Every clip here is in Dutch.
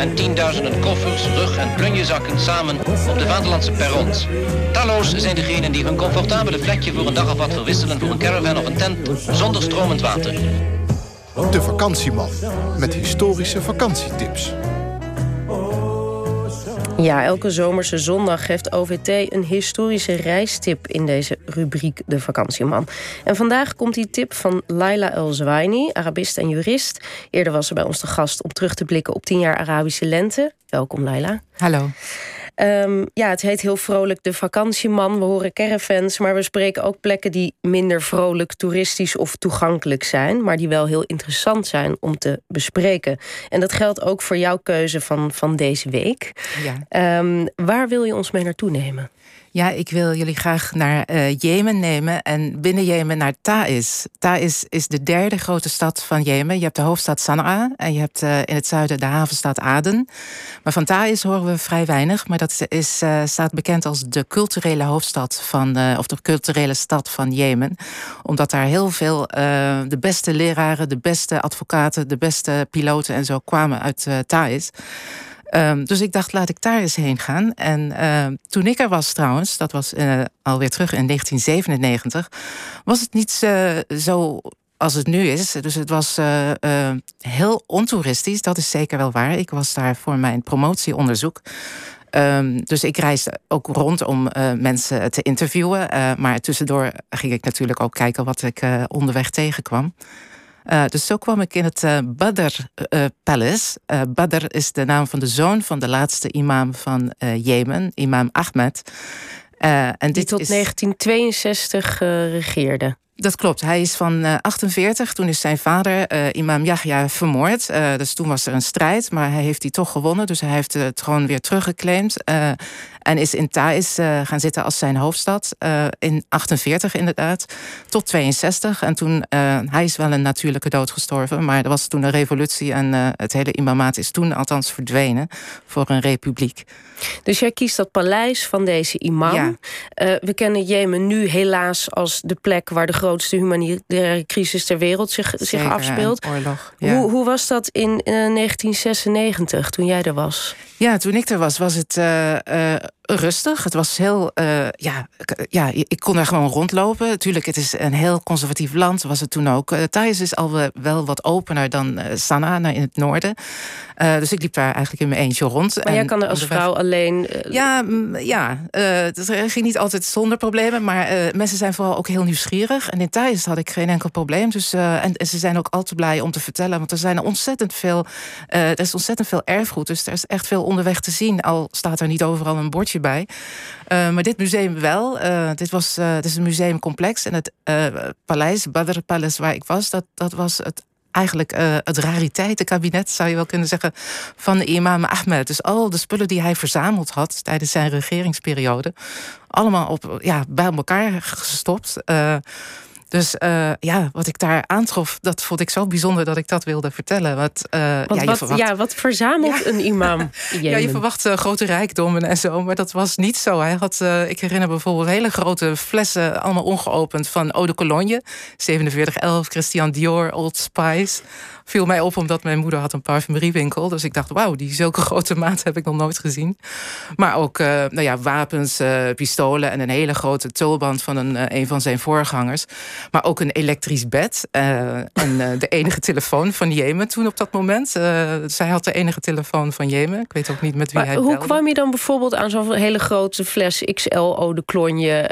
en tienduizenden koffers, rug- en plunjezakken samen op de vaderlandse perrons. Talloos zijn degenen die hun comfortabele plekje voor een dag of wat verwisselen voor een caravan of een tent zonder stromend water. De vakantieman met historische vakantietips. Ja, elke zomerse zondag geeft OVT een historische reistip in deze rubriek De Vakantieman. En vandaag komt die tip van Laila El Zwaini, Arabist en jurist. Eerder was ze bij ons te gast om terug te blikken op 10 jaar Arabische lente. Welkom Laila. Hallo. Um, ja, het heet heel vrolijk de vakantieman. We horen caravans, maar we spreken ook plekken die minder vrolijk, toeristisch of toegankelijk zijn, maar die wel heel interessant zijn om te bespreken. En dat geldt ook voor jouw keuze van, van deze week. Ja. Um, waar wil je ons mee naartoe nemen? Ja, ik wil jullie graag naar uh, Jemen nemen en binnen Jemen naar Taiz. Taiz is de derde grote stad van Jemen. Je hebt de hoofdstad Sanaa en je hebt uh, in het zuiden de havenstad Aden. Maar van Taiz horen we vrij weinig, maar dat is, uh, staat bekend als de culturele hoofdstad van, of de culturele stad van Jemen. Omdat daar heel veel de beste leraren, de beste advocaten, de beste piloten en zo kwamen uit Taiz. Um, dus ik dacht, laat ik daar eens heen gaan. En uh, toen ik er was trouwens, dat was uh, alweer terug in 1997, was het niet uh, zo als het nu is. Dus het was heel ontoeristisch, dat is zeker wel waar. Ik was daar voor mijn promotieonderzoek. Dus ik reisde ook rond om mensen te interviewen. Maar tussendoor ging ik natuurlijk ook kijken wat ik onderweg tegenkwam. Uh, dus zo kwam ik in het uh, Badr uh, Palace. Badr is de naam van de zoon van de laatste imam van Jemen, imam Ahmed. en dit Die tot is... 1962 regeerde. Dat klopt. Hij is van uh, 48. Toen is zijn vader, uh, imam Yahya, vermoord. Uh, dus toen was er een strijd, maar hij heeft die toch gewonnen. Dus hij heeft het gewoon weer teruggeclaimd. En is in Thais uh, gaan zitten als zijn hoofdstad. Uh, in 48 inderdaad. Tot 62. En toen, uh, hij is wel een natuurlijke dood gestorven. Maar er was toen een revolutie. En het hele imamaat is toen althans verdwenen. Voor een republiek. Dus jij kiest dat paleis van deze imam. Ja. we kennen Jemen nu helaas als de plek... waar de grootste humanitaire crisis ter wereld zich, zich afspeelt. Oorlog, ja. hoe, hoe was dat in 1996, toen jij er was? Ja, toen ik er was, was het rustig. Het was heel, uh, ja, ja, ik kon er gewoon rondlopen. Natuurlijk, het is een heel conservatief land, was het toen ook. Uh, Thais is al wel wat opener dan uh, Sanaa in het noorden. dus ik liep daar eigenlijk in mijn eentje rond. Maar en jij kan er als vrouw alleen... Ja, ja het ging niet altijd zonder problemen, maar mensen zijn vooral ook heel nieuwsgierig. En in Thais had ik geen enkel probleem. Dus, en, en, ze zijn ook al te blij om te vertellen, want er zijn ontzettend veel, er is ontzettend veel erfgoed. Dus er is echt veel onderweg te zien, al staat er niet overal een bordje bij. Uh, maar dit museum wel. Uh, dit, was, uh, dit is een museumcomplex. En het paleis, Badr Palace, waar ik was, dat, dat was het eigenlijk uh, het rariteitenkabinet, zou je wel kunnen zeggen, van imam Ahmed. Dus al de spullen die hij verzameld had tijdens zijn regeringsperiode, allemaal op, ja, bij elkaar gestopt. Dus uh, ja, wat ik daar aantrof, dat vond ik zo bijzonder dat ik dat wilde vertellen. Wat, uh, wat, ja, wat, verwacht... ja, wat verzamelt ja. een imam? ja, je verwacht uh, grote rijkdommen en zo, maar dat was niet zo. Hij had, ik herinner bijvoorbeeld hele grote flessen, allemaal ongeopend, van Eau de Cologne, 4711, Christian Dior, Old Spice viel mij op omdat mijn moeder had een parfumeriewinkel. Dus ik dacht, wauw, die zulke grote maat heb ik nog nooit gezien. Maar ook nou ja, wapens, pistolen en een hele grote tulband van een, een van zijn voorgangers. Maar ook een elektrisch bed. en de enige telefoon van Jemen toen op dat moment. zij had de enige telefoon van Jemen. Ik weet ook niet met wie maar hij Hoe kwam je dan bijvoorbeeld aan zo'n hele grote fles XL Eau de Cologne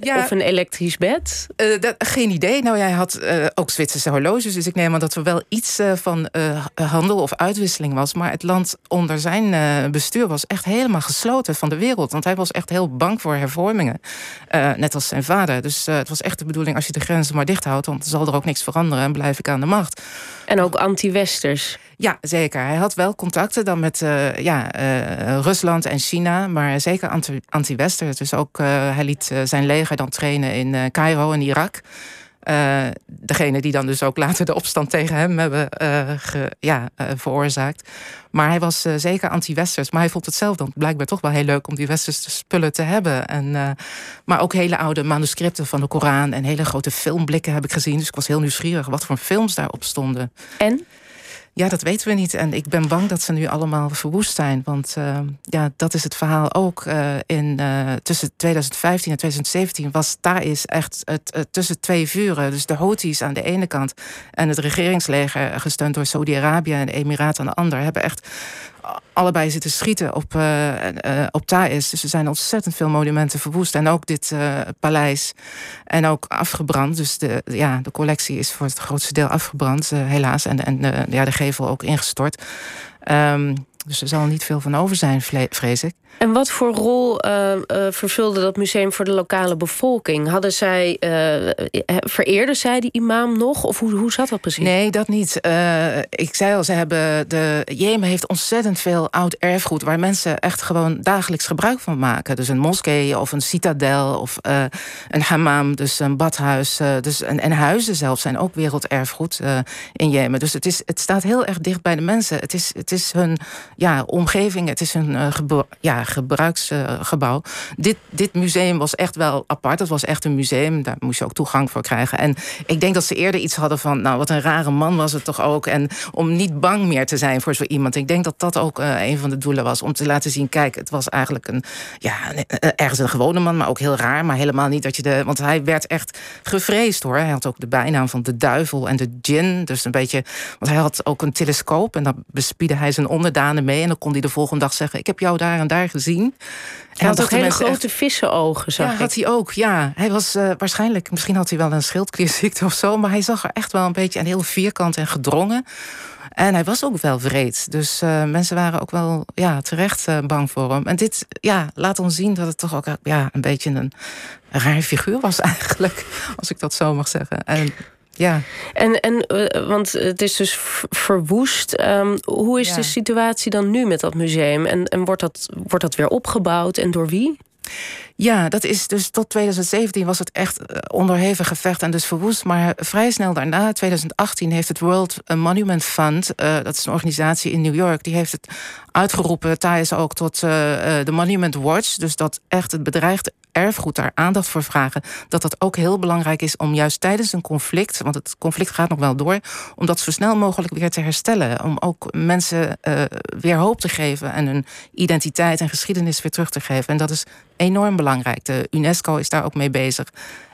ja, of een elektrisch bed? Dat, geen idee. Nou, hij had ook Zwitserse horloges. Dus ik neem aan dat we wel iets van handel of uitwisseling was. Maar het land onder zijn bestuur was echt helemaal gesloten van de wereld. Want hij was echt heel bang voor hervormingen. net als zijn vader. Dus het was echt de bedoeling als je de grenzen maar dicht houdt. Want dan zal er ook niks veranderen en blijf ik aan de macht. En ook anti-westers. Ja, zeker. Hij had wel contacten dan met uh, ja, uh, Rusland en China, maar zeker anti-Wester. dus ook uh, hij liet zijn leger dan trainen in Cairo en Irak. Uh, degene die dan dus ook later de opstand tegen hem hebben ge, ja, uh, veroorzaakt. Maar hij was zeker anti-westers. Maar hij vond het zelf dan blijkbaar toch wel heel leuk om die westerse spullen te hebben. En, maar ook hele oude manuscripten van de Koran en hele grote filmblikken heb ik gezien. Dus ik was heel nieuwsgierig wat voor films daarop stonden. En? Ja, dat weten we niet. En ik ben bang dat ze nu allemaal verwoest zijn. Want uh, ja, dat is het verhaal ook. Uh, in, uh, tussen 2015 en 2017 was Thais echt het, tussen twee vuren. Dus de Houthis aan de ene kant en het regeringsleger, gesteund door Saudi-Arabië en de Emiraten aan de andere, hebben echt allebei zitten schieten op, uh, uh, op Thais. Dus er zijn ontzettend veel monumenten verwoest. En ook dit uh, paleis. En ook afgebrand. Dus de, ja, de collectie is voor het grootste deel afgebrand, helaas. En, en ja, de gevel ook ingestort. Um, dus er zal niet veel van over zijn, vrees ik. En wat voor rol uh, uh, vervulde dat museum voor de lokale bevolking? Hadden zij, uh, vereerden zij die imam nog? Of hoe, hoe zat dat precies? Nee, dat niet. ik zei al, ze hebben de, Jemen heeft ontzettend veel oud erfgoed... waar mensen echt gewoon dagelijks gebruik van maken. Dus een moskee of een citadel of een hammam, dus een badhuis. dus, en, en huizen zelf zijn ook werelderfgoed in Jemen. Dus het, is, het staat heel erg dicht bij de mensen. Het is, het is hun ja, omgeving, het is hun ja, gebruiksgebouw. dit, dit museum was echt wel apart. Het was echt een museum. Daar moest je ook toegang voor krijgen. En ik denk dat ze eerder iets hadden van... nou, wat een rare man was het toch ook. En om niet bang meer te zijn voor zo iemand. Ik denk dat dat ook uh, een van de doelen was. Om te laten zien, kijk, het was eigenlijk een... ja, ergens een gewone man, maar ook heel raar. Maar helemaal niet dat je de... want hij werd echt gevreesd, hoor. Hij had ook de bijnaam van de duivel en de djinn. Dus een beetje... want hij had ook een telescoop. En dan bespiedde hij zijn onderdanen mee. En dan kon hij de volgende dag zeggen... ik heb jou daar en daar gezien. Hij had ook hele grote echt... vissenogen, zag ja, had hij ook, ja. Hij was uh, waarschijnlijk, misschien had hij wel een schildklierziekte of zo... maar hij zag er echt wel een beetje en heel vierkant en gedrongen. En hij was ook wel vreed. Dus uh, mensen waren ook wel ja, terecht uh, bang voor hem. En dit ja, laat ons zien dat het toch ook ja, een beetje een raar figuur was eigenlijk. Als ik dat zo mag zeggen. En ja. En, en uh, want het is dus verwoest. Um, hoe is ja. de situatie dan nu met dat museum? En, en wordt, dat, wordt dat weer opgebouwd en door wie? Ja, dat is dus tot 2017 was het echt eh, onderhevig gevecht en dus verwoest. Maar vrij snel daarna, 2018, heeft het World Monument Fund, uh, dat is een organisatie in New York, die heeft het uitgeroepen tijdens ook tot uh, de Monument Watch. Dus dat echt het bedreigde erfgoed daar aandacht voor vragen. Dat dat ook heel belangrijk is om juist tijdens een conflict, want het conflict gaat nog wel door, om dat zo snel mogelijk weer te herstellen. Om ook mensen uh, weer hoop te geven en hun identiteit en geschiedenis weer terug te geven. En dat is enorm belangrijk. De UNESCO is daar ook mee bezig.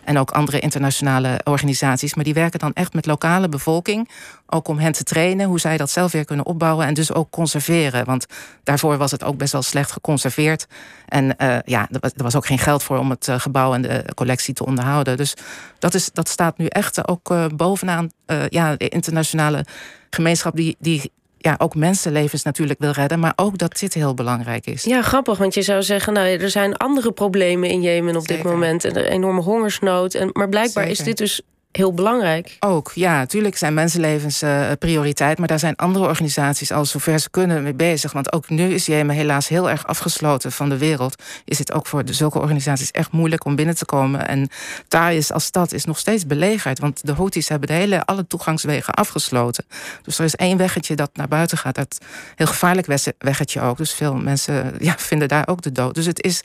En ook andere internationale organisaties. Maar die werken dan echt met lokale bevolking. Ook om hen te trainen, hoe zij dat zelf weer kunnen opbouwen. En dus ook conserveren. Want daarvoor was het ook best wel slecht geconserveerd. En uh, ja, er was ook geen geld voor om het uh, gebouw en de collectie te onderhouden. Dus dat, is, dat staat nu echt ook uh, bovenaan ja, de internationale gemeenschap die, die ja, ook mensenlevens natuurlijk wil redden, maar ook dat dit heel belangrijk is. Ja, grappig, want je zou zeggen, nou, er zijn andere problemen in Jemen op dit moment. Een enorme hongersnood. En, maar blijkbaar Zeker. is dit dus heel belangrijk. Ook, ja, natuurlijk zijn mensenlevens uh, prioriteit. Maar daar zijn andere organisaties al zover ze kunnen mee bezig. Want ook nu is Jemen helaas heel erg afgesloten van de wereld. Is het ook voor zulke organisaties echt moeilijk om binnen te komen. En Thais als stad is nog steeds belegerd. Want de Houthis hebben de hele, alle toegangswegen afgesloten. Dus er is één weggetje dat naar buiten gaat. Dat heel gevaarlijk weggetje ook. Dus veel mensen ja, vinden daar ook de dood. Dus het is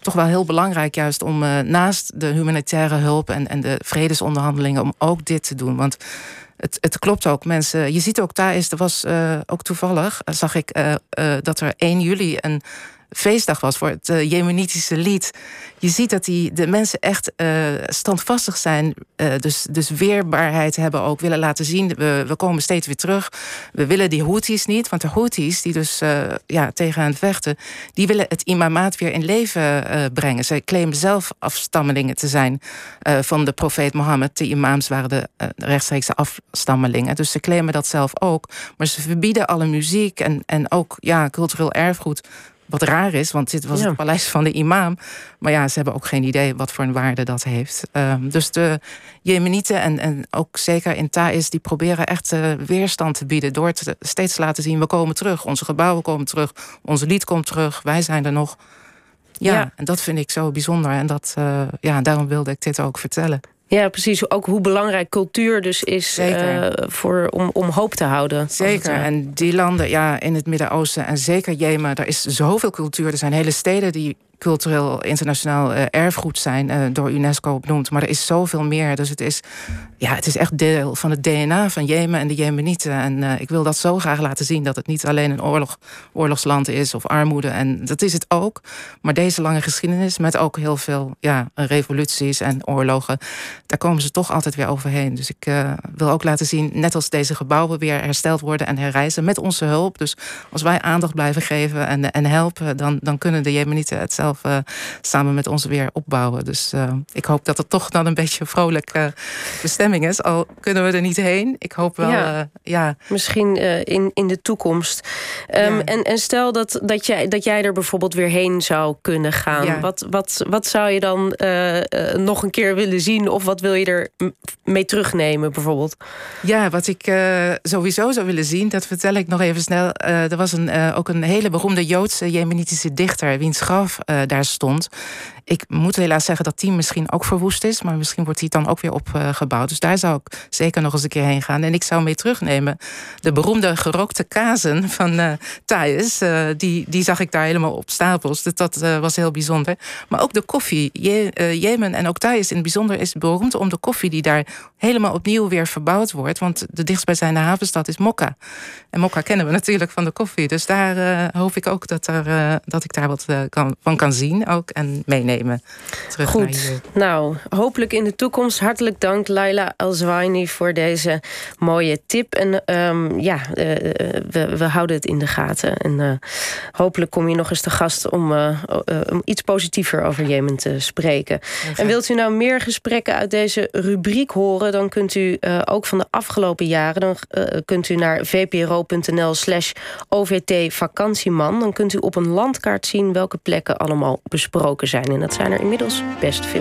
toch wel heel belangrijk juist om uh, naast de humanitaire hulp en, en de vredesonderhandelingen om ook dit te doen. Want het, het klopt ook. Mensen, je ziet ook daar is, er was uh, ook toevallig, zag ik uh, dat er 1 juli een feestdag was voor het uh, Jemenitische lied. Je ziet dat die, de mensen echt uh, standvastig zijn. Uh, dus, dus weerbaarheid hebben ook willen laten zien. We, we komen steeds weer terug. We willen die Houthis niet. Want de Houthis, die dus ja, tegen hen vechten... die willen het imamaat weer in leven brengen. Zij claimen zelf afstammelingen te zijn van de profeet Mohammed. De imams waren de rechtstreekse afstammelingen. Dus ze claimen dat zelf ook. Maar ze verbieden alle muziek en, en ook ja, cultureel erfgoed wat raar is, want dit was het paleis van de imam. Maar ja, ze hebben ook geen idee wat voor een waarde dat heeft. Um, dus de Jemenieten en, en ook zeker in Thais... die proberen echt uh, weerstand te bieden... door te, steeds te laten zien, we komen terug. Onze gebouwen komen terug, onze lied komt terug. Wij zijn er nog. Ja, ja. en dat vind ik zo bijzonder. En dat, uh, ja, daarom wilde ik dit ook vertellen. Ja, precies. Ook hoe belangrijk cultuur dus is uh, voor, om, om hoop te houden. Zeker. En die landen ja, in het Midden-Oosten en zeker Jemen, daar is zoveel cultuur. Er zijn hele steden die cultureel internationaal erfgoed zijn, door UNESCO benoemd. Maar er is zoveel meer. Dus het is, ja, het is echt deel van het DNA van Jemen en de Jemenieten. En ik wil dat zo graag laten zien dat het niet alleen een oorlog, oorlogsland is of armoede. En dat is het ook. Maar deze lange geschiedenis met ook heel veel ja, revoluties en oorlogen, daar komen ze toch altijd weer overheen. Dus ik wil ook laten zien, net als deze gebouwen weer hersteld worden en herrijzen met onze hulp. Dus als wij aandacht blijven geven en, en helpen, dan, dan kunnen de Jemenieten het zelf uh, samen met ons weer opbouwen. Dus uh, ik hoop dat het toch dan een beetje een vrolijke bestemming is. Al kunnen we er niet heen. Ik hoop wel. Ja. Uh, ja. Misschien in, in de toekomst. Um, ja. en, en stel dat, dat, jij, dat jij er bijvoorbeeld weer heen zou kunnen gaan. Ja. Wat, wat, wat zou je dan nog een keer willen zien? Of wat wil je er mee terugnemen, bijvoorbeeld? Ja, wat ik sowieso zou willen zien, dat vertel ik nog even snel. er was een, ook een hele beroemde Joodse Jemenitische dichter, wiens graf uh, daar stond. Ik moet helaas zeggen dat die misschien ook verwoest is, maar misschien wordt die dan ook weer opgebouwd. Dus daar zou ik zeker nog eens een keer heen gaan. En ik zou mee terugnemen de beroemde gerookte kazen van uh, Thais. Die, die zag ik daar helemaal op stapels. Dus dat was heel bijzonder. Maar ook de koffie. Je, Jemen en ook Thais in het bijzonder is beroemd om de koffie die daar helemaal opnieuw weer verbouwd wordt. Want de dichtstbijzijnde havenstad is Mokka. En Mokka kennen we natuurlijk van de koffie. Dus daar hoop ik ook dat, er, dat ik daar wat kan, van kan zien ook en meenemen. Terug Goed, nou, hopelijk in de toekomst. Hartelijk dank, Laila Alzwaini, voor deze mooie tip. En um, ja, uh, we, we, houden het in de gaten. En uh, hopelijk kom je nog eens te gast om, uh, iets positiever over Jemen te spreken. En wilt u nou meer gesprekken uit deze rubriek horen, dan kunt u ook van de afgelopen jaren, dan kunt u naar vpro.nl slash OVT vakantieman. Dan kunt u op een landkaart zien welke plekken besproken zijn. En dat zijn er inmiddels best veel.